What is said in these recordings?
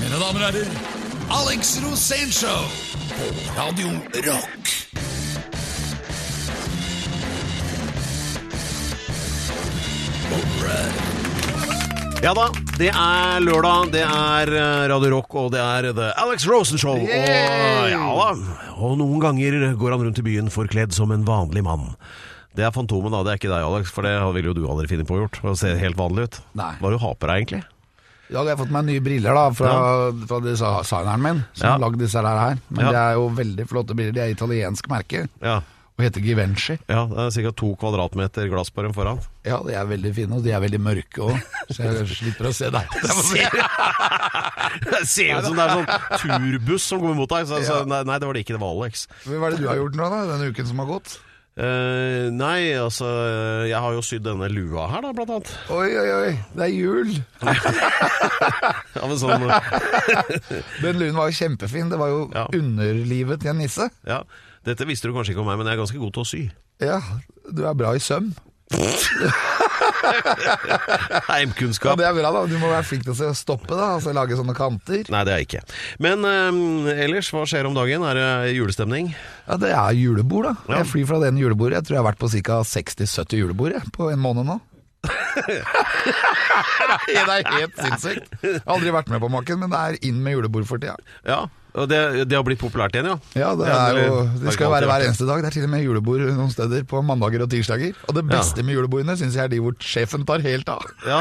Mine damer og herrer, Alex Rosénshow på Radio Rock. Ja da, det er lørdag, det er eh, Radio Rock, og det er The Alex Rosen Show. Og, ja da, og noen ganger går han rundt i byen forkledd som en vanlig mann. Det er Fantomet, da. Det er ikke deg, Alex, for det ville jo du aldri finne på å gjort. Å se helt vanlig ut. Nei. Hva er det du har på deg, egentlig? I dag har jeg fått meg nye briller da fra, fra designeren min, som har lagd disse her. her. Men de er jo veldig flotte briller. De er italiensk merke Ja, og heter Givenchy. ja det er ca. to kvadratmeter glass på dem foran. Ja, de er veldig fine, og de er veldig mørke òg, så jeg slipper å se deg. Det ser ut som det er sånn turbuss som kommer mot deg. Så, så, nei, det var det ikke. Det var Alex. Hva er det du har gjort nå, da, denne uken som har gått? Eh, nei, altså Jeg har jo sydd denne lua her, da, blant annet. Oi, oi, oi, det er jul! Ja, men sånn, Den luen var jo kjempefin. Det var jo Ja. underlivet til en nisse. ja. Dette visste du kanskje ikke om meg, men jeg er ganske god til å sy. Ja, du er bra i søm. Ja, Heimkunnskap. det er bra, da. Du må være flink til å stoppe, da. Altså lage sånne kanter. Nei, det er jeg ikke. Men eh, ellers, hva skjer om dagen? Er det julestemning? Ja, det er julebord, da. Ja. Jeg flyr fra den julebordet. Jeg tror jeg har vært på ca. 60-70 julebord jeg, på en måned nå. det er helt sinnssykt. Jeg har aldri vært med på maken, men det er inn med julebord for tida. Ja, og det, det har blitt populært igjen, ja? Ja, det, er jo, det skal jo være hver eneste dag. Det er til og med julebord noen steder på mandager og tirsdager. Og det beste med julebordene syns jeg er de hvor sjefen tar helt av. Ja,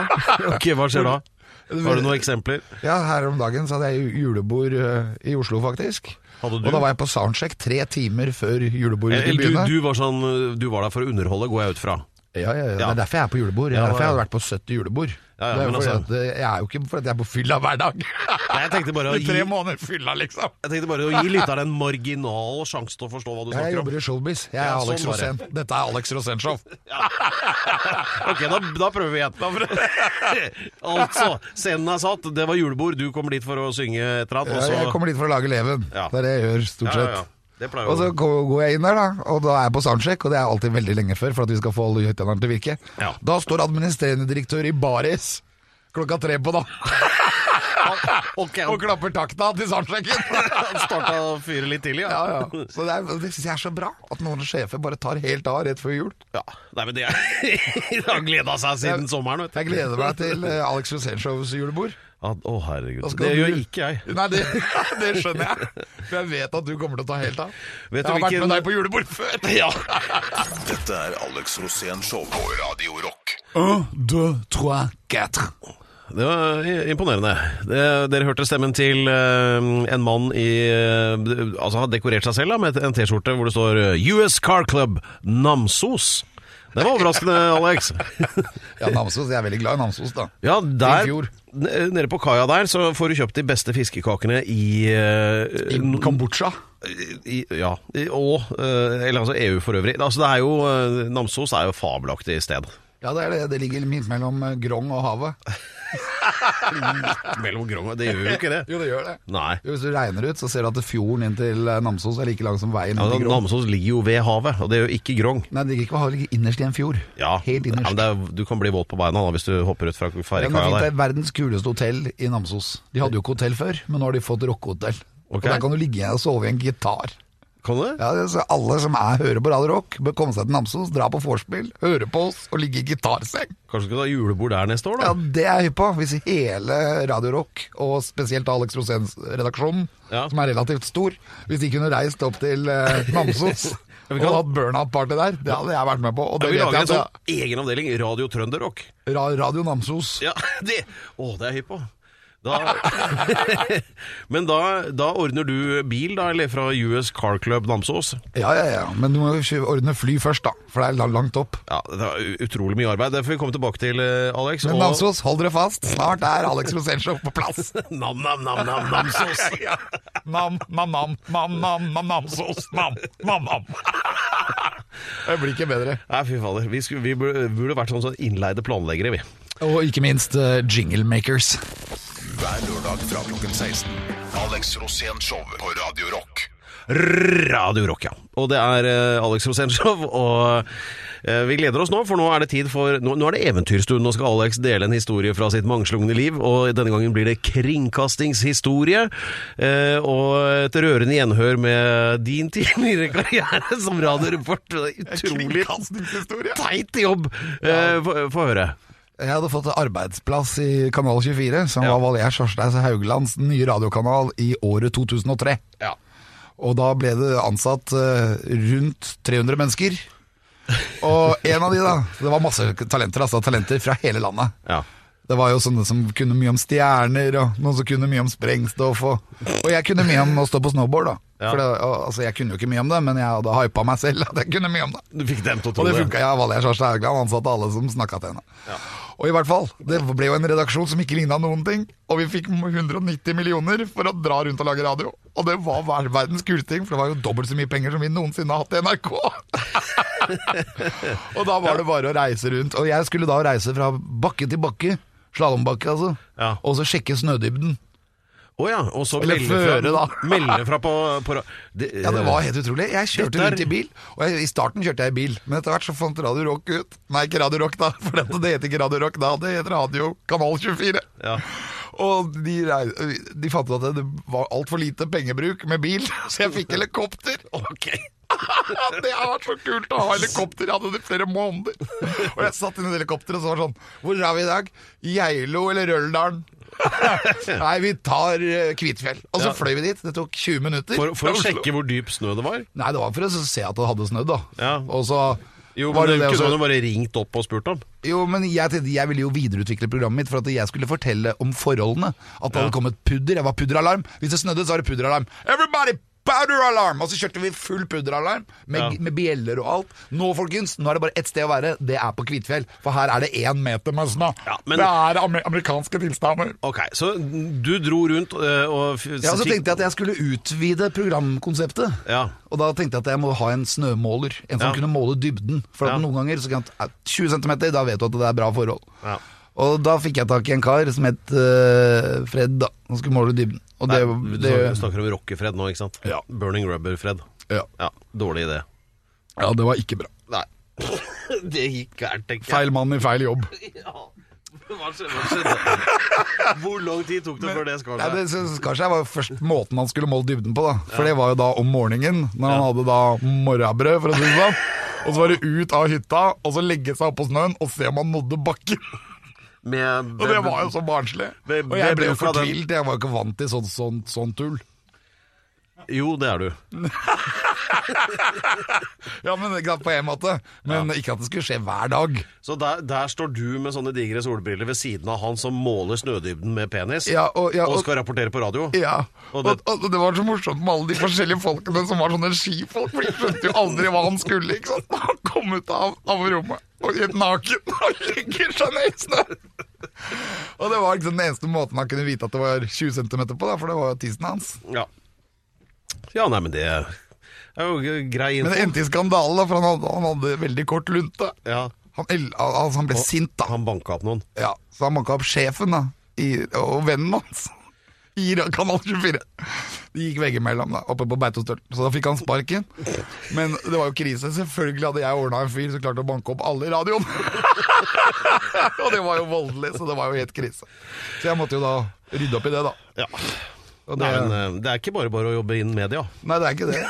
ok, Hva skjer da? Har du noen eksempler? Ja, Her om dagen så hadde jeg julebord eh, i Oslo, faktisk. Og da var jeg på soundcheck tre timer før julebordet begynte du, du, var sånn, du var der for å underholde, går jeg ut fra. Ja, ja, ja, det er derfor jeg er på julebord. Det er derfor jeg har vært på 70 julebord. Ja, ja, altså- at, eh, jeg er jo ikke fordi jeg er på fylla hver dag. Nei, jeg tenkte bare å I tre måneder fylla, liksom. jeg tenkte bare å gi lytteren en marginal sjanse til å forstå hva du jeg snakker om. jobber i showbiz. Jeg er Ja, Alex sånn. Rosén. Dette er Alex Rosén-show. Ok, da, da prøver vi igjen. altså, scenen er satt, det var julebord, du kommer dit for å synge et eller annet. Ja, jeg kommer dit for å lage leven. Ja. Det er det jeg gjør, stort ja, ja, sett. Og så går jeg inn der, da, og da er jeg på soundcheck, og det er alltid veldig lenge før for at vi skal få alle høyttalerne til å virke. Ja. Da står administrerende direktør i baris klokka tre på da okay, og klapper takta til soundchecken. Han starta å fyre litt til, ja. Ja, ja. Så det, er, det syns jeg er så bra, at noen sjefer bare tar helt av rett før jul. Ja, Nei, men det er har gleda seg siden sommeren, vet du. Jeg gleder meg til eh, Alex Rosén-shows julebord. Å, herregud. Det du- gjør ikke jeg. Nei, det, det skjønner jeg. For jeg vet at du kommer til å ta helt av. Vet jeg har vært med deg på julebord før. Ja. Dette er Alex Rosén Show på Radio Rock. Un, deux, trois, quatre. Det var imponerende. Det, dere hørte stemmen til uh, en mann i uh, Altså har dekorert seg selv da, med en T-skjorte hvor det står eh, US Car Club Namsos. Det var overraskende, Alex. Ja, Namsos. Jeg er veldig glad i Namsos, da. Ja, der, I fjor. n- nede på kaia der så får du kjøpt de beste fiskekakene i, uh, I Kambodsja. i Ja, i, og uh, Eller altså EU for øvrig. Altså det er jo eh, Namsos er jo fabelaktig sted. Ja, det er det. Det ligger midt mellom Grong og havet. Mellom Grong Det gjør jo ikke det. Jo, det gjør det. Nei. Hvis du regner ut, så ser du at fjorden inn til eh, Namsos er like lang som veien inn Ja, til Grong. Namsos ligger jo ved havet, og det er jo ikke Grong. Nei, det ligger ikke ved havet, det ligger innerst i en fjord. Ja, Helt ja, innerst. det er, du kan bli våt på beina da, hvis du hopper ut fra Ja, ferjekaia fint, det er verdens kuleste hotell i Namsos. De hadde jo ikke hotell før, men nå har de fått rockehotell. Okay. Og Der kan du ligge og sove i en gitar. Kan du? Ja, så Alle som er, hører på Radio Rock, bør komme seg til Namsos, dra på vorspiel, høre på oss og ligge i gitarseng. Kanskje skal du ha julebord der neste år, da? Ja. Det er jeg hypp på. Hvis hele Radio Rock, og spesielt Alex Roséns redaksjon, Ja. som er relativt stor, hvis de kunne reist opp til eh, Namsos vi og hatt burnout-party der, det hadde jeg vært med på. Og det vi vet lager en jeg sånn egen avdeling, Radio Trønderrock. er Ra- Radio Namsos. Ja, det Å, det er jeg hypp på. Da, men da, da ordner du bil, da, eller fra US Car Club Namsos? Ja, ja, ja. Men du må jo ordne fly først, da. For det er langt opp. Ja, Det er utrolig mye arbeid. Det får vi komme tilbake til, eh, Alex. Men og- Namsos, hold dere fast. Snart er Alex Rosénshow på plass. Nam, nam, nam, nam, Namsos. Nam, nam, nam, nam, nam, nam, Namsos. Nam, nam, nam. Det blir ikke bedre. Nei, fy fader. Vi, skulle, vi burde, burde vært sånn, sånn innleide planleggere, vi. Og ikke minst uh, jingle makers. Hver lørdag fra klokken 16. Alex Rosén Show på Radio Rock. Radio Rock, ja. Og det er eh, Alex Rosenshov. og Eh, Vi gleder oss nå, for nå er det tid for Nå, nå er det eventyrstund. Nå skal Alex dele en historie fra sitt mangslungne liv, og denne gangen blir det kringkastingshistorie. Eh, og et rørende gjenhør med din tidligere karriere som radioreporter. Er Utrolig Kringkastingshistorie. teit jobb! Eh, Få få høre. Jeg hadde fått arbeidsplass i Kanal 24, som Ja. var Valier Sjørsteis Hauglands nye radiokanal i året 2003. Ja. Og da ble det ansatt eh, rundt 300 mennesker. Og en av de, da Det var masse talenter, altså talenter fra hele landet. ja. Det var jo sånne som kunne mye om stjerner, og noen som kunne mye om sprengstoff. Og, og jeg kunne mye om å stå på snowboard, da. Ja. For det, altså, jeg kunne jo ikke mye om det, men jeg hadde hypa meg selv at jeg kunne mye om det. Du fikk dem til å tro det Funket. Ja, Valja Svarstad Haugland ansatte alle som snakka til henne. Og i hvert fall, det ble jo en redaksjon som ikke ligna noen ting. Og vi fikk 190 millioner for å dra rundt og lage radio. Og det var verdens kuleste ting, for det var jo dobbelt så mye penger som vi noensinne har hatt i NRK. og da var det bare å reise rundt. Og jeg skulle da reise fra bakke til bakke. Slalåmbakke, altså. Ja. Og så sjekke snødybden. Å ja, og så Eller melde føre, fra, da. melde fra på, på det, Ja, det var helt utrolig. Jeg kjørte rundt i bil, og jeg, i starten kjørte jeg i bil, men etter hvert så fant Radio Rock ut Nei, ikke Radio Rock, da, for dette, det heter ikke Radio Rock da, det heter Radio Kanal 24. Ja. Og de, de fant ut at det var altfor lite pengebruk med bil, så jeg fikk helikopter. Ok. det har vært så kult å ha helikopter. Jeg hadde det i flere måneder. Og jeg satt inn i helikopteret og så var det sånn Hvor er vi i dag? Geilo eller Røldalen? Nei, vi tar eh, Kvitfjell. Og så Ja. fløy vi dit. Det tok 20 minutter. For, for å sjekke hvor dyp snø det var? Nei, det var for å se at det hadde snødd, da. Ja. Og så Jo, men det det det kunne også- du bare ringt opp og spurt om. Jo, men jeg tenkte jeg ville jo videreutvikle programmet mitt for at jeg skulle fortelle om forholdene. At det hadde kommet pudder. Jeg var pudderalarm. Hvis det snødde, så var det pudderalarm. Everybody! Pudderalarm! Og så kjørte vi full pudderalarm med, Ja. med bjeller og alt. Nå, folkens, nå er det bare ett sted å være. Det er på Kvitfjell. For her er det én meter med snø. Ja, men- Det er amer amerikanske tilstander. Ok, Så du dro rundt øh, og Ja, så tenkte jeg at jeg skulle utvide programkonseptet. Ja. Og da tenkte jeg at jeg må ha en snømåler. En som Ja. kunne måle dybden. For noen ganger så kan jeg, 20 cm, da vet du at det er bra forhold. Ja. Og da fikk jeg tak i en kar som het uh, Fred, da. Han skulle måle dybden. Og Nei, det, du snakker om Rockefred nå, ikke sant? Ja. Burning Rubber-Fred. ja. Ja, dårlig idé. ja, det var ikke bra. Nei. det gikk gærent, tenker jeg. Feil mann i feil jobb. Hva skjedde? Hva skjedde? Hvor lang tid tok det før det skar seg? det skar kanskje var først måten han skulle måle dybden på, da. For det var jo da om morgenen, når han hadde da morrabrød, for å si det sånn. Og så var det ut av hytta, og så legge seg oppå snøen og se om han nådde bakken. Og det var jo så barnslig. Og jeg ble jo fortvilt. Jeg var ikke vant til sånt, sånn, sånn tull. Jo, det er du. Ja, men på en måte. Men ikke at det skulle skje hver dag. Så der, der står du med sånne digre solbriller ved siden av han som måler snødybden med penis, Ja, og, ja, og og, skal rapportere på radio. ja. Og det- og, det var så morsomt med alle de forskjellige folkene som var sånne skifolk, for de skjønte jo aldri hva han skulle. ikke sant? Han kom ut av, av rommet og helt naken og legger seg ned i snø. Og det var liksom den eneste måten han kunne vite at det var 20 cm på, da, for det var jo tissen hans. Ja. Ja, nei, men det er jo grei grei Men det endte i skandale, da, for han hadde, han hadde veldig kort lunte. Ja, Han, altså, han ble sint, da. han banka opp noen. Ja, så han banka opp sjefen da, i, og vennen hans i Kanal 24. De gikk veggimellom da, oppe på Beitostølen, så da fikk han sparken. Men det var jo krise. Selvfølgelig hadde jeg ordna en fyr som klarte å banke opp alle i radioen. og det var jo voldelig, så det var jo helt krise. Så jeg måtte jo da rydde opp i det, da. Ja. Og det, Nei, men eh, det er ikke bare bare å jobbe innen media. Nei, det er ikke det.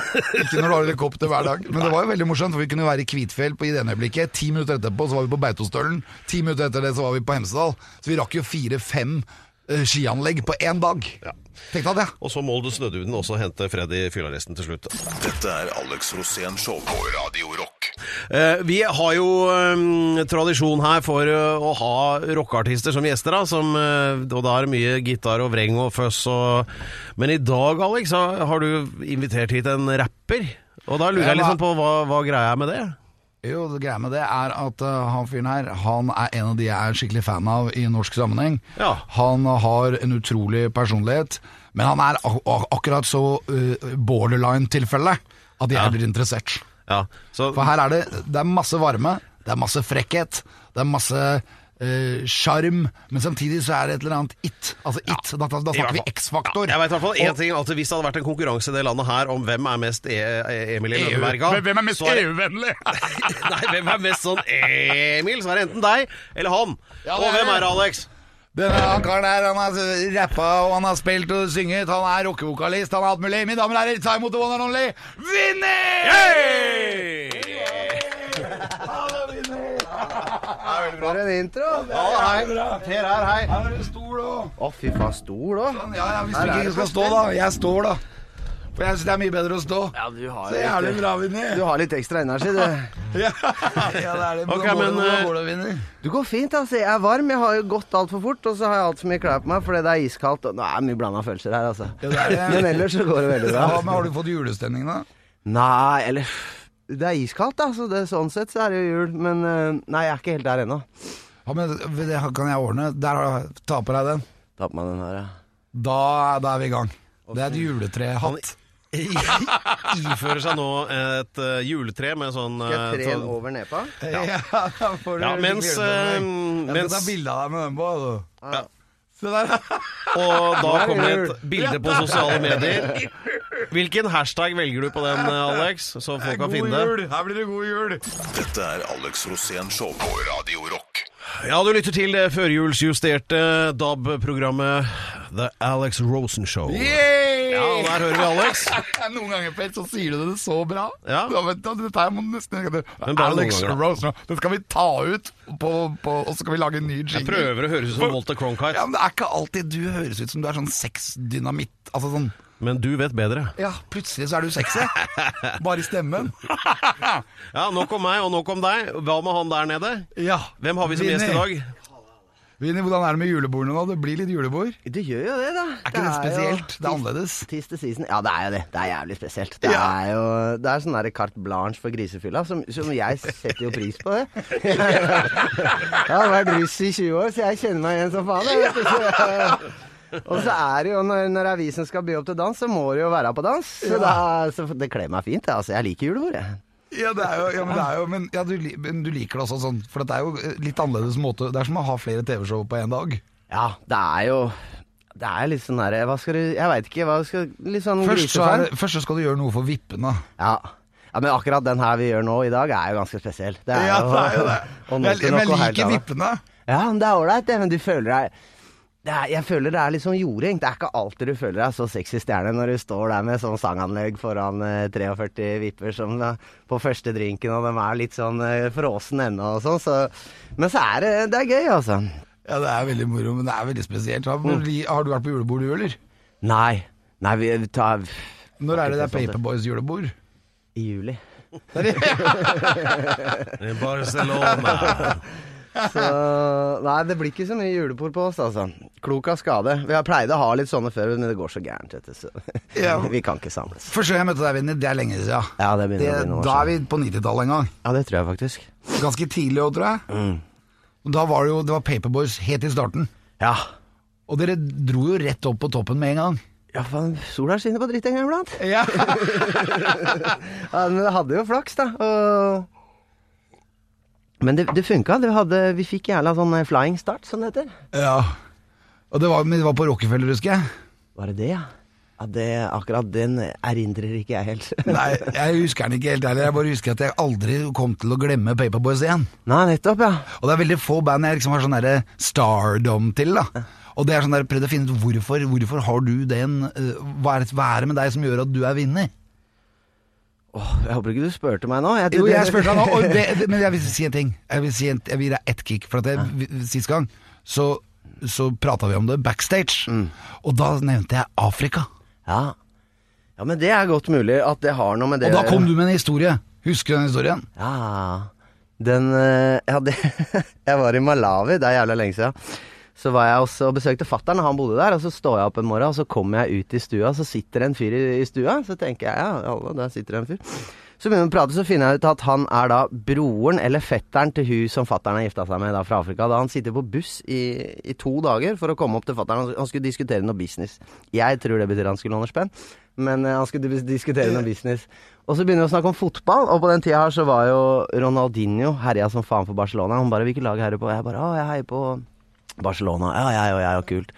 Ikke når du har helikopter hver dag. Men det var jo veldig morsomt, for vi kunne være i Kvitfjell på i det øyeblikket. Ti minutter etterpå så var vi på Beitostølen. Ti minutter etter det så var vi på Hemsedal. Så vi rakk jo fire-fem eh, skianlegg på én dag. Ja. Tenk deg det. Og så må du snødybden også hente Freddy i til slutt. Dette er Alex Rosén Show på Radio Rock. Eh, vi har jo eh, tradisjon her for eh, å ha rockeartister som gjester, da, som, eh, og da er det mye gitar og vreng og føss og Men i dag, Alex, har du invitert hit en rapper. Og da lurer jeg liksom på hva, hva greia er med det? Jo, det greia med det er at uh, han fyren her, han er en av de jeg er skikkelig fan av i norsk sammenheng. Ja. Han har en utrolig personlighet, men han er ak ak akkurat så uh, borderline-tilfelle at jeg Ja. blir interessert. Ja, så For her er det, det er masse varme, det er masse frekkhet, det er masse eh, sjarm, men samtidig så er det et eller annet it. Altså it. Da, da snakker vi. X-faktor. Jeg vet i hvert fall én ting, altså Hvis det hadde vært en konkurranse i det landet her om hvem er mest e e Emil i Lønneberga Hvem er mest EU-vennlig? Nei, hvem er mest sånn Emil? Så er det enten deg eller han. Ja, det og hvem er det, Alex? Denne han karen der, han har rappa og han har spilt og synget. Han er rockevokalist, han har alt mulig. Mine damer og herrer, ta imot the one and only Vinni! For en intro! Ja, hei. Per her, hei. Her er det stol òg. Å, fy faen, stor da. Ja, ja, hvis Her du ikke skal stå, da. Jeg står, da. For jeg syns det er mye bedre å stå. Ja, du har Så jævlig bra, Vinni. Du har litt ekstra energi, du. Ja, ja, det er det. Okay, men, hvordan eh, går det, Vinni? Du går fint, altså. Jeg er varm. Jeg har jo gått altfor fort, og så har jeg altfor mye klær på meg fordi det er iskaldt. Og nå er det mye blanda følelser her, altså. Ja, det det. Men ellers så går det veldig bra. Ja, men har du fått julestemning, da? Nei, eller Det er iskaldt, da. Så det, sånn sett så er det jo jul. Men eh, nei, jeg er ikke helt der ennå. Ja, men Det kan jeg ordne. Der har jeg Ta på deg den. Ta på meg den her, ja. Da, da er vi i gang. Det er et juletrehatt. Ifører seg nå et uh, juletre med sånn Skal jeg eh, tre sånn- over nepa? Ja, da får du Ja, mens. Jeg mens- skal ta bilde av deg med den på. du. Ja. Se der. Og da er kommer det et bilde på sosiale medier. Hvilken hashtag velger du på den, Alex? Så folk kan finne det. Her blir det god jul. Dette er Alex Rosén Show på Radio Rock. Ja, du lytter til det førjulsjusterte DAB-programmet The Alex Rosen Show. Yay! Der hører vi Alex. Noen ganger Pelt, så sier du det så bra. Ja. Da vet du, dette her må nesten Alex. Rose, det skal vi ta ut, på, på, og så skal vi lage en ny jingle. Jeg prøver å høres ut som Walter Cronkite, Ja, men Det er ikke alltid du høres ut som du er sånn sexdynamitt. Altså sånn men du vet bedre. Ja, plutselig så er du sexy. Bare i stemmen. Ja, nok om meg, og nok om deg. Hva med han der nede? Ja. Hvem har vi som gjest i dag? Vinni, hvordan er det med julebordene nå? Det blir litt julebord. Det gjør jo det, da. Er ikke det spesielt? Det er annerledes. Tiste season. Ja, det er jo det. Det er jævlig spesielt. Det Ja. er jo Det er sånn der carte blanche for grisefylla, som, som jeg setter jo pris på det. Jeg har vært russ i 20 år, så jeg kjenner meg igjen som faen. jeg, vet ikke. Jeg- Og så er det jo, når, når det vi som skal by opp til dans, så må det jo være på dans. Så, da, så det kler meg fint. Altså, jeg liker julebord, jeg. Ja, det er jo, ja, men, det er jo men, ja, du, men du liker det også sånn, for det er jo eh, litt annerledes måte. Det er som å ha flere TV-show på én dag. Ja, det er jo Det er litt sånn derre Hva skal du Jeg veit ikke. Hva skal Litt sånn Først så, er, først så skal du gjøre noe for vippene. Ja. ja, men akkurat den her vi gjør nå i dag, er jo ganske spesiell. Det er Ja, det er jo det. Men jeg, liker vippene. Ja, men det er ålreit, det. Men du føler deg er, Jeg føler det er litt sånn jording. Det er ikke alltid du føler deg så sexy stjerne når du står der med sånn sanganlegg foran eh, 43 vipper som da, på første drinken, og de er litt sånn eh, fråsen ennå og sånn. Så, men så er det, det er gøy, altså. Ja, det er veldig moro, men det er veldig spesielt. Har, har du vært på julebord, du, eller? Nei. Nei, vi tar Når er det det er Paperboys julebord? i juli. Barcelona. Så Nei, det blir ikke så mye julebord på oss, altså. Klok av skade. Vi har pleid å ha litt sånne før, men det går så gærent, vet du. Så Ja. vi kan ikke samles. Første gang jeg møtte deg, Vinni, det er lenge siden. Ja, det begynner Det, å år da er vi på 90-tallet en gang. Ja, det tror jeg faktisk. Ganske tidlig òg, tror jeg. Mm. Og Da var det jo det var Paperboys helt i starten. Ja. Og dere dro jo rett opp på toppen med en gang. Ja, faen, sola skinner på dritt en gang iblant. Ja, Ja, men det hadde jo flaks, da. Og... Men det, det funka. Det hadde, vi fikk jævla sånn eh, flying start, som det heter. ja. Og det var, men det var på Rockefeller, husker jeg. Var det det, ja? ja det, akkurat den erindrer ikke jeg helt. Nei, jeg husker den ikke helt heller. Jeg bare husker at jeg aldri kom til å glemme Paperboys igjen. Nei, nettopp, ja. Og det er veldig få band jeg liksom har sånn derre stardom til, da. Og det er sånn der, prøvd å finne ut hvorfor, hvorfor har du den uh, hva, er det, hva er det med deg som gjør at du er vinner? Åh, jeg håper ikke du spurte meg nå. Jeg, Jo, jeg spurte deg nå, det, det, men jeg vil si en ting. Jeg vil, si en, jeg vil gi deg ett kick. For at jeg, sist gang så, så prata vi om det backstage, og da nevnte jeg Afrika. Ja. ja, men det er godt mulig at det har noe med det Og da kom du med en historie. Husker du den historien? Ja Den eh, Ja, det Jeg var i Malawi, det er jævla lenge siden. Så var jeg også og besøkte fatter'n, han bodde der. Og så står jeg opp en morgen, og så kommer jeg ut i stua, så sitter det en fyr i, i stua. Så tenker jeg ja, alle, der sitter det en fyr. Så begynner vi å prate, så finner jeg ut at han er da broren eller fetteren til hun som fattern har gifta seg med da fra Afrika. Da han sitter på buss i, i to dager for å komme opp til fattern. Han, skulle diskutere noe business. Jeg tror det betyr han skulle låne spenn, men eh, han skulle diskutere noe business. Og så begynner vi å snakke om fotball, og på den tida her så var jo Ronaldinho herja som faen for Barcelona. Han bare 'Hvilket lag heier du på?' Jeg bare 'Å, jeg heier på Barcelona'. Ja, jeg og jeg, og kult.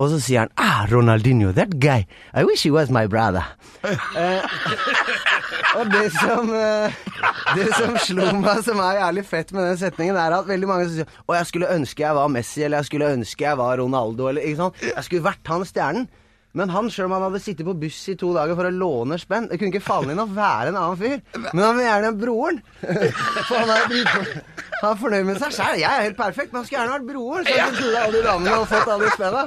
Og så sier han 'Ah, Ronaldinho, that guy. I wish he was my brother'. eh, og det som eh, Det som slo meg, som er jævlig fett med den setningen, er at veldig mange sier 'Å, jeg skulle ønske jeg var Messi', eller 'jeg skulle ønske jeg var Ronaldo', eller ikke sant. Jeg skulle vært han stjernen. Men han, sjøl om han hadde sittet på buss i to dager for å låne spenn Det kunne ikke falle inn å være en annen fyr. Men han vil gjerne ha broren. For han er, han er fornøyd med seg sjæl. Jeg er helt perfekt, men han skulle gjerne vært broren. Så han kunne alle de damene og fått alle de spenna.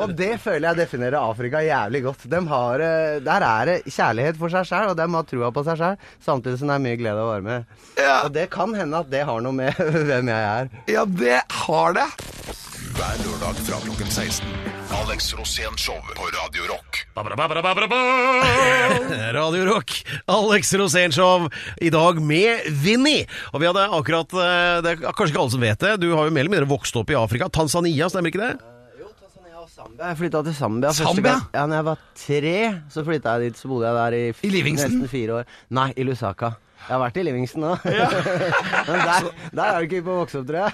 Og det føler jeg definerer Afrika jævlig godt. De har, eh, der er det kjærlighet for seg sjæl, og dem har trua på seg sjæl, samtidig som det er mye glede å være med. Ja. Og det kan hende at det har noe med hvem jeg er. Ja, det har det. Hver lørdag fra klokken 16. Alex Rosén Show på Radio Rock. Radio Rock, Alex Rosénshow, i dag med Vinni. Og vi hadde akkurat eh, Det er kanskje ikke alle som vet det, du har jo mer eller mindre vokst opp i Afrika. Tanzania, stemmer ikke det? Jo, Tanzania og Zambia. Jeg flytta til Zambia Zambia? gang. Ja, når jeg var tre, så flytta jeg dit. Så bodde jeg der i, I nesten fire år. Nei, i Lusaka. Jeg har vært i Livingston òg. Men der, der er du ikke på å vokse opp, tror jeg.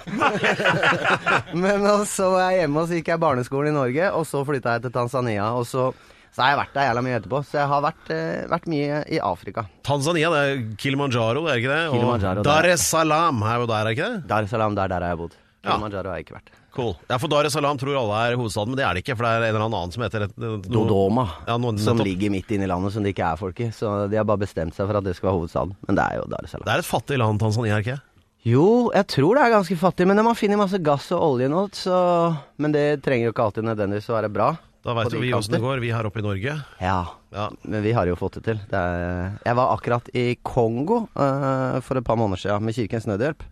Men så var jeg hjemme, og så gikk jeg barneskolen i Norge, og så flytta jeg til Tanzania. Og så, så har jeg vært der jævla mye etterpå. Så jeg har vært, eh, vært mye i Afrika. Tanzania, det er Kilimanjaro, det er ikke det? Og er- Dar es Salaam er jo der, er ikke det? Dar es Salaam, der, der har jeg bodd. Kilimanjaro har jeg ikke vært. Cool. Ja, for Dar es Salaam tror alle er hovedstaden, men det er det ikke, for det er en eller annen som heter et- noe- Dodoma, Ja, noen som ligger midt inne i landet, som det ikke er folk i. Så de har bare bestemt seg for at det skal være hovedstaden. Men det er jo Dar es Salaam. Det er et fattig land, Tanzania, ikke? Jo, jeg tror det er ganske fattig, men har funnet masse gass og olje nå, så Men det trenger jo ikke alltid nødvendigvis å være bra. Da veit vi åssen det går, vi her oppe i Norge. Ja, Ja. men vi har jo fått det til. Det er, jeg var akkurat i Kongo uh, for et par måneder siden med Kirkens Nødhjelp.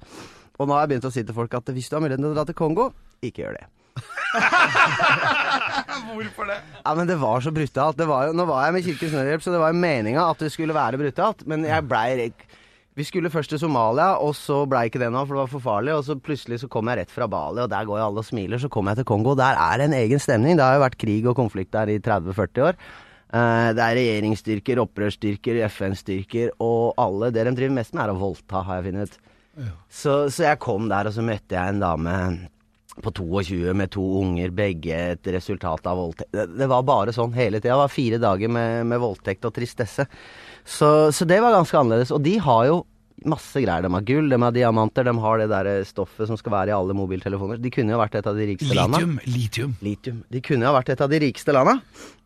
Og nå har jeg begynt å si til folk at hvis du har muligheten til å dra til Kongo, ikke gjør det. Hvorfor det? Ja, men det var så brutalt. Det var jo, nå var jeg med Kirkens Nødhjelp, så det var jo meninga at det skulle være brutalt. Men jeg blei. Vi skulle først til Somalia, og så blei ikke det noe, for det var for farlig. Og så plutselig så kom jeg rett fra Bali, og der går jo alle og smiler. Så kom jeg til Kongo, og der er det en egen stemning. Det har jo vært krig og konflikt der i 30-40 år. Eh, Det er regjeringsstyrker, opprørsstyrker, FN-styrker, og alle Det de driver mest med, er å voldta, har jeg funnet ut. Så, så jeg kom der, og så møtte jeg en dame på 22 med to unger, begge et resultat av voldtekt. Det, var bare sånn hele tida. Det var fire dager med, med voldtekt og tristesse. Så, så det var ganske annerledes. Og de har jo masse greier. De har gull, de har diamanter, de har det der stoffet som skal være i alle mobiltelefoner. De kunne jo vært et av de rikeste landa. Litium. Litium. Litium. De kunne jo vært et av de rikeste landa,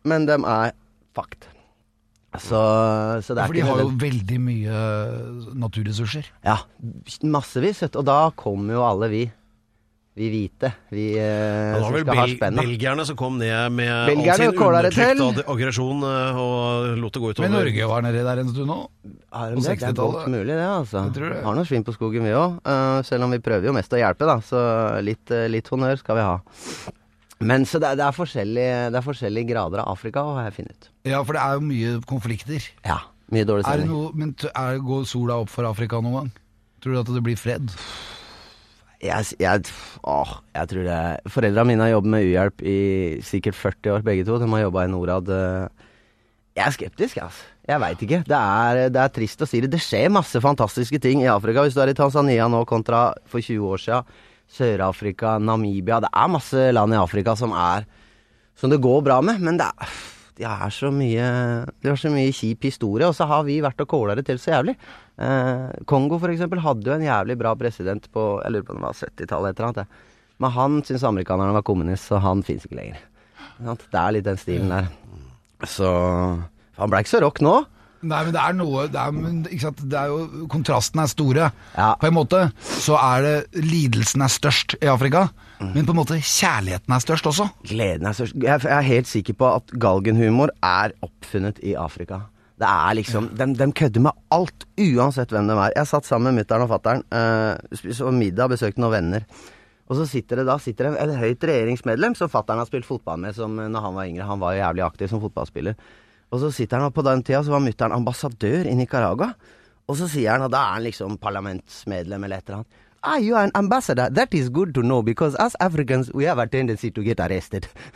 men de er fucked. Så, så det er For de har jo veldig mye naturressurser. Ja, massevis. Og da kommer jo alle vi. Vi hvite. Vi eh, Det var som vel skal ha spenna. belgierne som kom ned med all Belgierne sin undertrykt det aggresjon eh, og lot det gå utover Men Norge var nedi der en stund nå. På de det? Det er godt mulig, det. altså. Det. Har noe svinn på skogen, vi òg. selv om vi prøver jo mest å hjelpe, da. Så litt, uh, litt honnør skal vi ha. Men så det, er- det, er forskjellige, det er forskjellige grader av Afrika, har jeg funnet ut. Ja, for det er jo mye konflikter. Ja. Mye dårlig Er det stemning. noe, men t- er, går sola opp for Afrika noen gang? Tror du at det blir fred? Jeg, jeg, åh, jeg tror det Foreldra mine har jobbet med u-hjelp i sikkert 40 år, begge to. De har jobba i Norad. eh. Jeg er skeptisk, altså. Jeg veit ikke. Det er, det er trist å si det. Det skjer masse fantastiske ting i Afrika. Hvis du er i Tanzania nå kontra for 20 år sia. Sør-Afrika, Namibia. Det er masse land i Afrika som er Som det går bra med, men det er de er så mye De har så mye kjip historie, og så har vi vært og kåla det til så jævlig. Eh, Kongo for eksempel hadde jo en jævlig bra president på Jeg lurer på om det var 70-tallet eller noe. Men han syntes amerikanerne var kommunist, så han fins ikke lenger. Det er litt den stilen der. Så Han ble ikke så rock nå. Nei, men det er noe det er? Det er jo, Kontrastene er store. Ja. På en måte så er det lidelsen er størst i Afrika, men på en måte kjærligheten er størst også. Gleden er størst. Jeg er helt sikker på at galgenhumor er oppfunnet i Afrika. Det er liksom De, de kødder med alt, uansett hvem de er. Jeg satt sammen med mutter'n og fatter'n, uh, spiste middag, besøkte noen venner. Og så sitter det da sitter det en, høyt regjeringsmedlem som fatter'n har spilt fotball med som eh, når han var yngre. Han var jo jævlig aktiv som fotballspiller. Og så sitter han og på den tida så var mutter'n ambassadør i Nicaragua. Og så sier han, og da er han liksom parlamentsmedlem eller et eller annet. Ah, you are an ambassador. That is good to know because us Africans, we have a tendency to get arrested.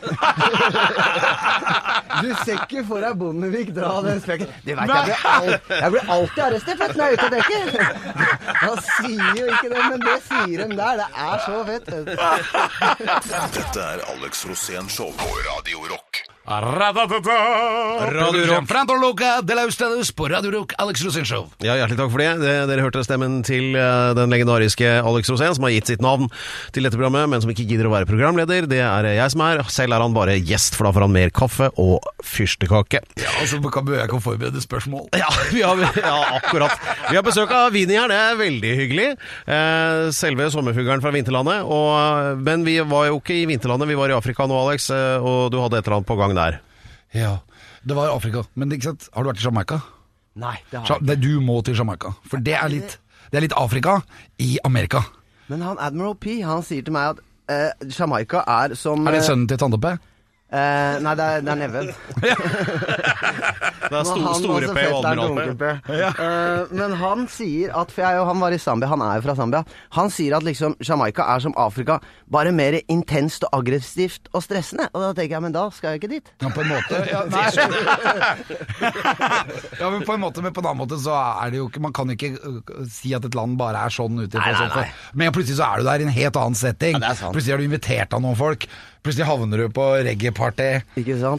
du ser ikke for deg Bondevik dra den spøken. Du vet, jeg jeg blir alltid arrestert for når jeg er ute og dekker. Han sier jo ikke det, men det sier de der. Det er så fett. Dette er Alex Rosén Show på Radio Rock. Radio Rock. Franto Loca de la Ustedes på Radio Rock, Alex Rosén Show. Ja, Hjertelig takk for det. det. Dere hørte stemmen til eh, den legendariske Alex Rosén, som har gitt sitt navn til dette programmet, men som ikke gidder å være programleder. Det er jeg som er. Selv er han bare gjest, for da får han mer kaffe og fyrstekake. Ja, altså, Bør jeg kan forberede spørsmål. Ja, vi har, ja, akkurat. Vi har besøk av Vini her, det er veldig hyggelig. Eh, selve sommerfuglen fra vinterlandet. Og, men vi var jo ikke i vinterlandet, vi var i Afrika nå, Alex, eh, og du hadde et eller annet på gang der. Ja, det var Afrika. Men ikke sant? har du vært i Jamaica? Nei, det har jeg ikke. du må til Jamaica. For det er litt, det er litt Afrika i Amerika. Men han Admiral P, han sier til meg at eh, Jamaica er som Er det eh, sønnen til Tande P? Eh, nei, det er, det er neven. Det er sto, han Store P og Admiral P. P. Eh, men han sier at For jeg, og han var i Zambia, han er jo fra Zambia. Han sier at liksom Jamaica er som Afrika, bare mer intenst og aggressivt og stressende. Og da tenker jeg, men da skal jeg ikke dit. Ja, på en måte. Ja, ja, men på en måte, men på en annen måte så er det jo ikke Man kan ikke uh, si at et land bare er sånn ute. Men plutselig så er du der i en helt annen setting. Ja, plutselig har du invitert av noen folk. Plutselig havner du på reggae-party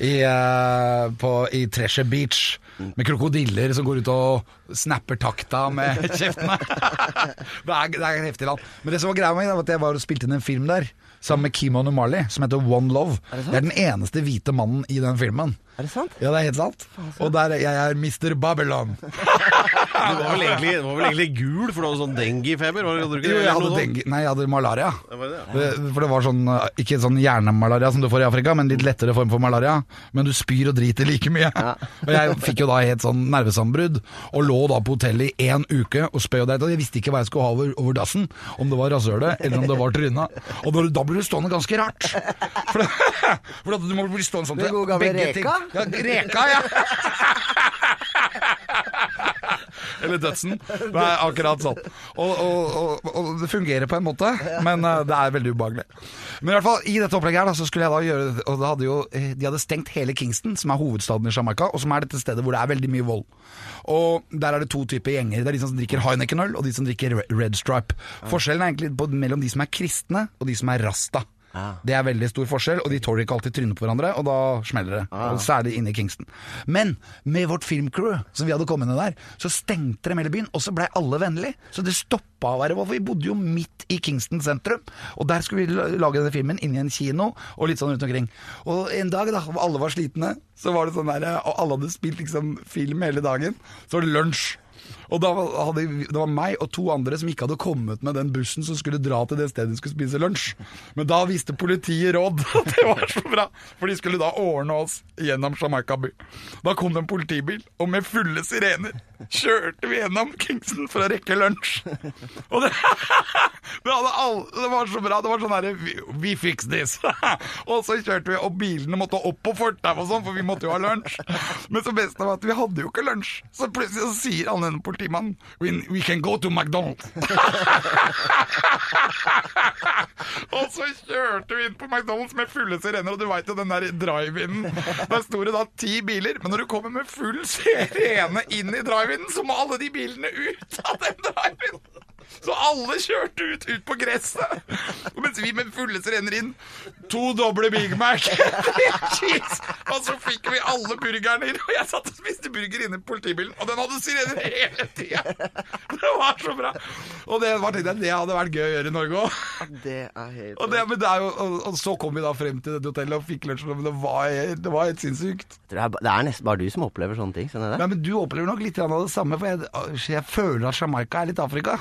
i, uh, på, i Treasure Beach med krokodiller som går ut og snapper takta med kjeftene. det, er, det er heftig land. Men det som var greia med meg, var at jeg var og spilte inn en film der sammen med Kimon Marley, som heter One Love. Er det det er den eneste hvite mannen i den filmen. Er det sant? Ja, det er helt sant. Og der, jeg er Mr. Babylon. Du var vel egentlig, du var vel egentlig gul, for du hadde sånn dengue-feber? Jo, jeg hadde dengue Nei, jeg hadde malaria. Ja, var det det? Det- For det var sånn, uh, ikke sånn hjernemalaria som du får i Afrika, men litt lettere form for malaria. Men du spyr og driter like mye. Og jeg fikk jo da helt sånn nervesambrudd, og lå da på hotellet i én uke og spøy og dreit. Og jeg visste ikke hva jeg skulle ha over, over dassen, om det var rasshølet eller om det var trynet. Og da, da blir du stående ganske rart. For, for du må bli stående sånn til begge ting-? Ja, reka, ja. Eller dødsen. Det er akkurat sånn. Og, og, og, og det fungerer på en måte, men eh, det er veldig ubehagelig. Men i hvert fall, i dette opplegget her da, så skulle jeg da gjøre Og hadde jo, eh, De hadde stengt hele Kingston, som er hovedstaden i Jamaica, og som er dette stedet hvor det er veldig mye vold. Og Der er det to typer gjenger. Det er de som drikker Heineken-øl, og de som drikker Red Stripe. Forskjellen er egentlig på, mellom de som er kristne, og de som er rasta. Det er veldig stor forskjell, og de tåler ikke alltid trynet på hverandre, og da smeller det. Og Særlig inne i Kingston. Men med vårt filmcrew, som vi hadde kommet ned der, så stengte de hele byen, og så blei alle vennlige. Så det stoppa å være for vi bodde jo midt i Kingston sentrum. Og der skulle vi lage denne filmen, inni en kino, og litt sånn rundt omkring. Og en dag da, alle var slitne, så var det sånn der, og alle hadde spilt liksom film hele dagen, så var det lunsj. Og da hadde, Det var meg og to andre som ikke hadde kommet med den bussen som skulle dra til det stedet de skulle spise lunsj. Men da visste politiet råd. og Det var så bra, for de skulle da ordne oss gjennom Jamaica by. Da kom det en politibil, og med fulle sirener kjørte vi gjennom Kingston for å rekke lunsj. Og det, det, all, det var så bra. Det var sånn herre we fix this. og så kjørte vi, og bilene måtte opp på fortauet og sånn, for vi måtte jo ha lunsj. Men så best var at vi hadde jo ikke lunsj. Så plutselig så sier han denne politimannen we, we can go to McDonald's. og så kjørte vi inn på McDonald's med fulle sirener, og du veit jo den der drive-in. Der sto det da ti biler, men når du kommer med full sirene inn i drive-in, så må alle de bilene ut av den drive-in. Så alle kjørte ut, ut på gresset. Mens vi med fulle sirener inn. To doble Big Mac. Og så fikk vi alle burgerne inn. Og jeg satt og spiste burger inne i politibilen, og den hadde sirener hele tida. Det var så bra. Og det, var, tenkte jeg, det hadde vært gøy å gjøre i Norge òg. Det er helt Og, det, det er jo, og, og så kom vi da frem til dette hotellet og fikk lunsj. Men det var, det var helt sinnssykt. Det er, det er nesten bare du som opplever sånne ting. Sånn? Nei, men du opplever nok litt av det samme, for jeg, jeg føler at Jamaica er litt Afrika.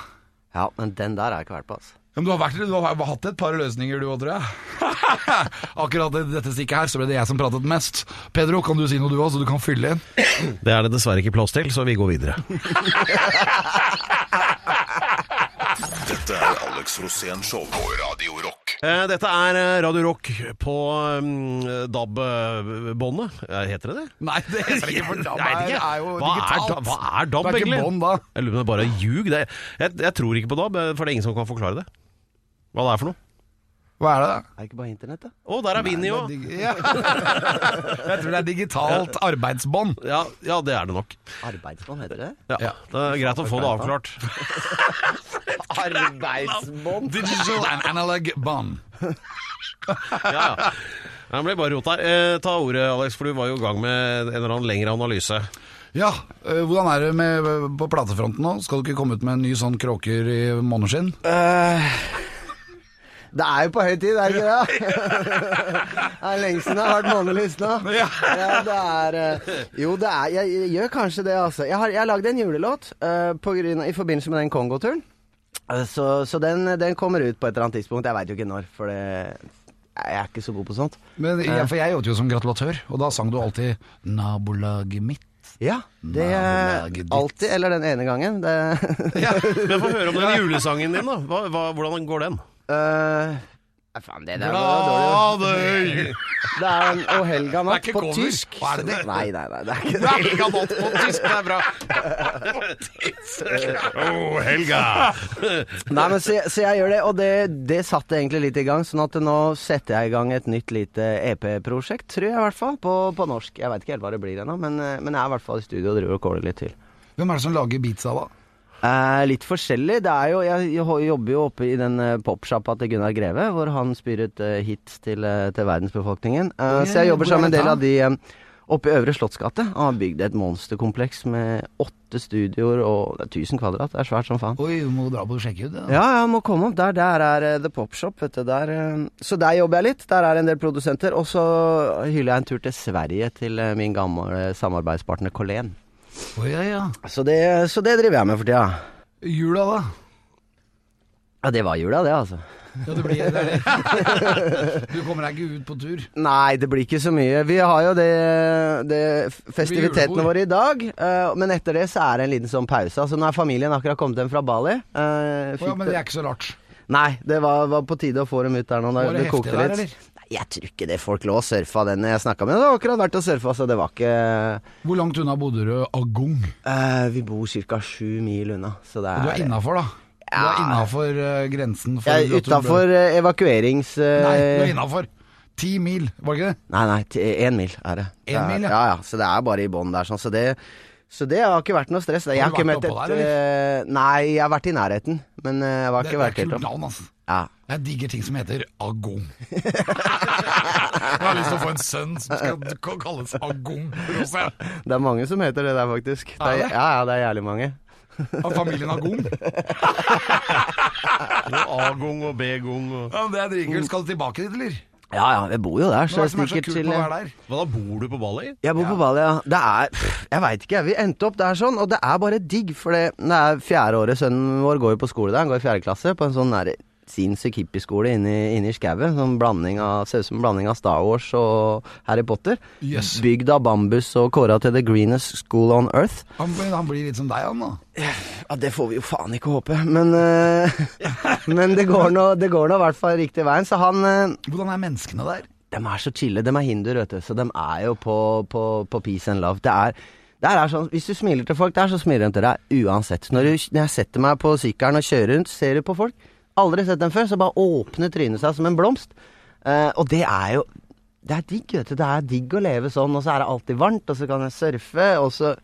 Ja, men den der har jeg ikke vært på, altså. Ja, Men du har, vært, du har hatt et par løsninger du òg, tror jeg. Akkurat i dette stikket her så ble det jeg som pratet mest. Pedro, kan du si noe du òg, så du kan fylle inn? Det er det dessverre ikke plass til, så vi går videre. Dette er Alex Rosén Show på Radio Rock. Eh, Dette er eh, Radio Rock på um, DAB-båndet. Eh, Heter det det? Nei, det heter ikke for DAB. er, ikke. er jo Hva digitalt. Er, hva er DAB, Det er ikke egentlig? bånd, da. Jeg lurer på om det bare er ljug. Jeg, jeg tror ikke på DAB, for det er ingen som kan forklare det. Hva det er for noe. Hva er det, da? Er det ikke bare internett, da? Å, der er Vinni Det er òg! ja. Jeg tror det er digitalt arbeidsbånd. Ja, ja, det er det nok. Arbeidsbånd heter det? Ja, Det er greit å få det avklart. Arbeidsbånd? Digital and analog bond. Ja, ja. Det ble bare rot her. Eh, ta ordet, Alex, for du var jo i gang med en eller annen lengre analyse. Ja, øh, hvordan er det med, på platefronten nå? Skal du ikke komme ut med en ny sånn kråker i måneskinn? Det er jo på høy tid, er det ikke det? det er lenge siden jeg har vært månelys nå. Ja. det er eh, Jo, det er Jeg, jeg gjør kanskje det, altså. Jeg har, jeg har lagd en julelåt uh, på grunn, i forbindelse med den Kongo-turen. Eh, så så den, den kommer ut på et eller annet tidspunkt. Jeg veit jo ikke når, for det Jeg er ikke så god på sånt. Men, ja, for jeg jobbet jo som gratulatør, og da sang du alltid 'Nabolaget mitt'. Ja, det er. Alltid, eller den ene gangen. Det Men få høre om den julesangen din, da. Hva, hva, hvordan går den? Eh, Nei, faen, det der var dårlig. Det er en O helga natt på tysk. Hva er det det? Nei, nei, nei, det er ikke det. Helga natt på tysk, det er bra. oh, Helga. Nei, men så, så jeg gjør det, og det, det satte egentlig litt i gang. Sånn at nå setter jeg i gang et nytt lite EP-prosjekt, tror jeg i hvert fall, på, på norsk. Jeg veit ikke helt hva det blir ennå, men, eh, men jeg er i hvert fall i studio og driver og kåler litt til. Hvem er det som lager beatsa, da? Eh, litt forskjellig. Det er jo, jeg, jeg jobber jo oppe i den uh, popsjappa til Gunnar Greve, hvor han spyr ut uh, hits til, eh, til verdensbefolkningen. Uh, så jeg jobber er sammen med en del av de eh, oppe i Øvre Slottsgate. Han har bygd et monsterkompleks med åtte studioer og det er 1000 kvadrat. Det er svært som faen. Oi, du må dra på og sjekke ut det. da. Ja, ja, må komme opp der. Der er eh, The Pop Shop, vet du. Der, eh, så der jobber jeg litt. Der er en del produsenter. Og så hyller jeg en tur til Sverige til eh, min gamle samarbeidspartner Colén. Oi, ja, ja. Så det, så det driver jeg med for tida. Jula, da? Ja, det var jula, det, altså. Ja, det blir det. det. Du kommer deg ikke ut på tur? Nei, det blir ikke så mye. Vi har jo det, det festivitetene våre i dag, uh, men etter det så er det en liten sånn pause. Altså Nå er familien akkurat kommet hjem fra Bali. Uh, fikk ja, men det er ikke så rart. Nei, det var, var på tide å få dem ut der nå. Da, Var det kokte heftig der, eller? Jeg tror ikke det. Folk lå og surfa den jeg snakka med. Det var akkurat vært og surfa, så det var ikke Hvor langt unna bodde du Agong? Eh, Vi bor ca. sju mil unna, så det Og du er er innafor, da? Du er innafor uh, grensen for er utafor ble- evakuerings... Uh... Nei, du er innafor. Ti mil, var det ikke det? Nei, nei, én mil er det. En er- mil, ja. ja. ja. Så det er bare i bånn der, sånn. Så det, så det har ikke vært noe stress. Jeg Har har ikke møtt et der, eh, Nei, jeg har vært i nærheten, men eh, jeg har ikke det er vært helt kult opp. altså. Ja. Jeg digger ting som heter Agong. jeg har lyst til å få en sønn som skal kalles Agong. Det er mange som heter det der, faktisk. Det Er er, ja, ja, det er jævlig mange. Av familien Agong. Agong og B-gung og Ja, det er dritkult. Skal du tilbake dit, eller? Ja ja, jeg bor jo der, Hva så er det som er så stikker kult til med å være der? Hva da, bor du på Bali? Jeg bor på Bali, ja. Det er Jeg veit ikke, jeg. Vi endte opp der sånn, og det er bare digg. For det, det er fjerde året sønnen vår går jo på skole der. Han går i fjerde klasse på en sånn der sinnssyk hippieskole inne i- inne i skauen. Sånn blanding av Ser ut som en blanding av Star Wars og Harry Potter. Yes. Bygd av bambus og kåra til the greenest school on earth. Han, han blir litt som deg, han da. Ja, Det får vi jo faen ikke håpe, men uh, Men det går nå det går nå i hvert fall riktig veien. Så han uh, Hvordan er menneskene der? De er så chille. De er hinduer, vet du. Så de er jo på, på, på peace and love. Det det er sånn, Hvis du smiler til folk der, så smiler de til deg uansett. Når, du, når jeg setter meg på sykkelen og kjører rundt, ser du på folk. Aldri sett dem før, så bare åpner trynet seg som en blomst. Eh, og det er jo Det er digg, vet du. Det er digg å leve sånn, og så er det alltid varmt, og så kan jeg surfe, og så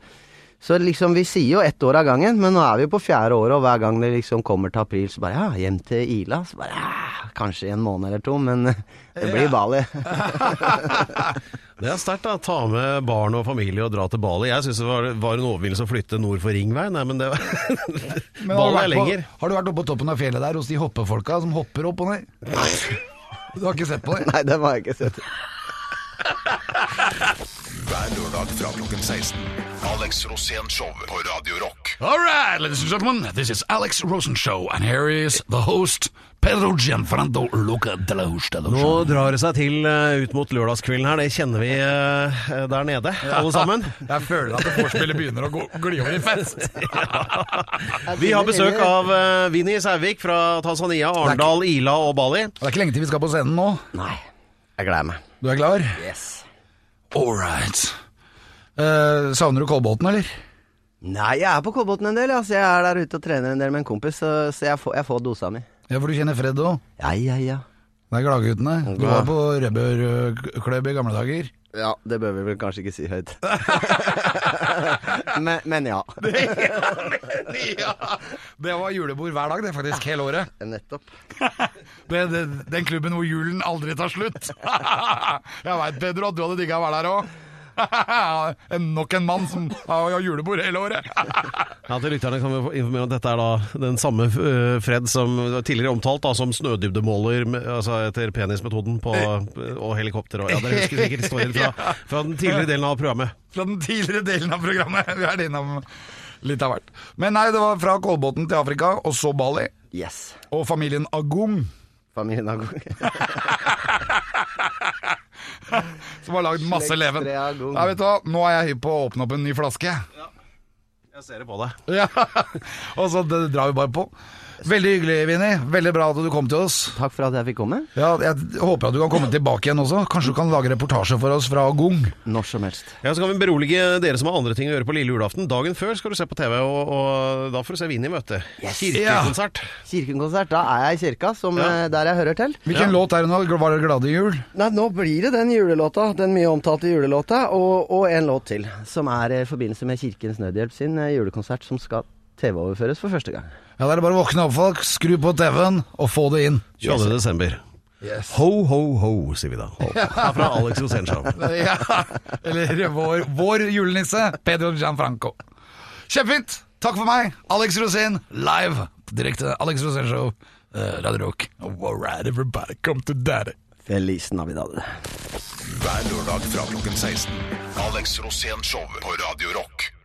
så liksom, Vi sier jo ett år av gangen, men nå er vi på fjerde året, og hver gang det liksom kommer til april, så bare ja, hjem til Ila. Så bare ja, kanskje i en måned eller to, men det blir Bali. Det er sterkt, da. Ta med barn og familie og dra til Bali. Jeg syns det var, var en overvinnelse å flytte nord for Ringveien, nei, men det var Men Bali er lenger. på, har du vært oppe på toppen av fjellet der hos de hoppefolka som hopper opp og ned? Du har ikke sett på det? Nei, det har jeg ikke sett. Hver lørdag fra klokken 16. Alex Rosén Show på Radio Rock. All right, ladies and gentlemen, this is Alex Rosenshow, and here is the host, Pedro Gianfrando Luca de la Hustado Nå drar det seg til uh, ut mot lørdagskvelden her. Det kjenner vi uh, der nede, alle sammen. Jeg føler at vorspielet begynner å gå- gli over i fest. Vi har besøk av uh, Vinni Sævik fra Tanzania, Arendal, Ila og Bali. Det er ikke lenge til vi skal på scenen nå. Nei. Jeg gleder meg. Du er klar? Yes. All right. Eh, savner du Kolbotn, eller? Nei, jeg er på Kolbotn en del. Altså. Jeg er der ute og trener en del med en kompis, så, så jeg, får, jeg får dosa mi. Ja, for du kjenner Fred òg. Ja, ja, ja. Det er Gladguttene. Du var på rødbørklubb i gamle dager. Ja, det bør vi vel kanskje ikke si høyt. men, men ja. ja, det var julebord hver dag, det faktisk, hele året. Nettopp. Det, det, den klubben hvor julen aldri tar slutt. Jeg veit, Pedro, at du hadde digga å være der òg. Nok en mann som har julebord hele året. Ja, til lytterne kan vi informere om at dette er da den samme eh, Fred som tidligere omtalt da, som snødybdemåler altså etter penismetoden på, og helikopter. Og, ja, dere husker sikkert historien fra, fra den tidligere delen av programmet. Fra den tidligere delen av programmet. Vi er innom litt av hvert. Men nei, det var fra Kolbotn til Afrika, og så Bali. Yes. Og familien Agum, Familien har som har lagd masse leven. Nei, Ja, vet du hva, nå er jeg hypp på å åpne opp en ny flaske. Jeg ser det på deg. Ja, Og så det drar vi bare på. Veldig hyggelig, Vinni. Veldig bra at du kom til oss. Takk for at jeg fikk komme. Ja, jeg håper at du kan komme tilbake igjen også. Kanskje du kan lage reportasje for oss fra Gung. Når som helst. Ja, Så kan vi berolige dere som har andre ting å gjøre på lille julaften. Dagen før skal du se på TV, og, og da får du se Vinni møte. Kirkekonsert. Kirkekonsert. Da er jeg i kirka, som, Ja. eh, der jeg hører til. Hvilken låt er det nå? Var det Glade jul? Nei, nå blir det den julelåta, den mye omtalte julelåta, og, og en låt til. Som er i forbindelse med Kirkens Nødhjelp sin eh, julekonsert, som skal TV-overføres for første gang. Ja, det er bare å våkne opp, folk. Skru på TV-en og få det inn. 22. desember. Ho, ho, ho, sier vi da. Ho. Det er fra Alex Rosenshow Ja, eller vår, vår julenisse, Pedro Gianfranco. Kjempefint! Takk for meg, Alex Rosén, live. Direkte Alex Rosenshow uh, Radio Rock. All right, everybody, come to daddy. Feliz Navidad. Hver lørdag fra klokken 16. Alex Rosén Show på Radio Rock.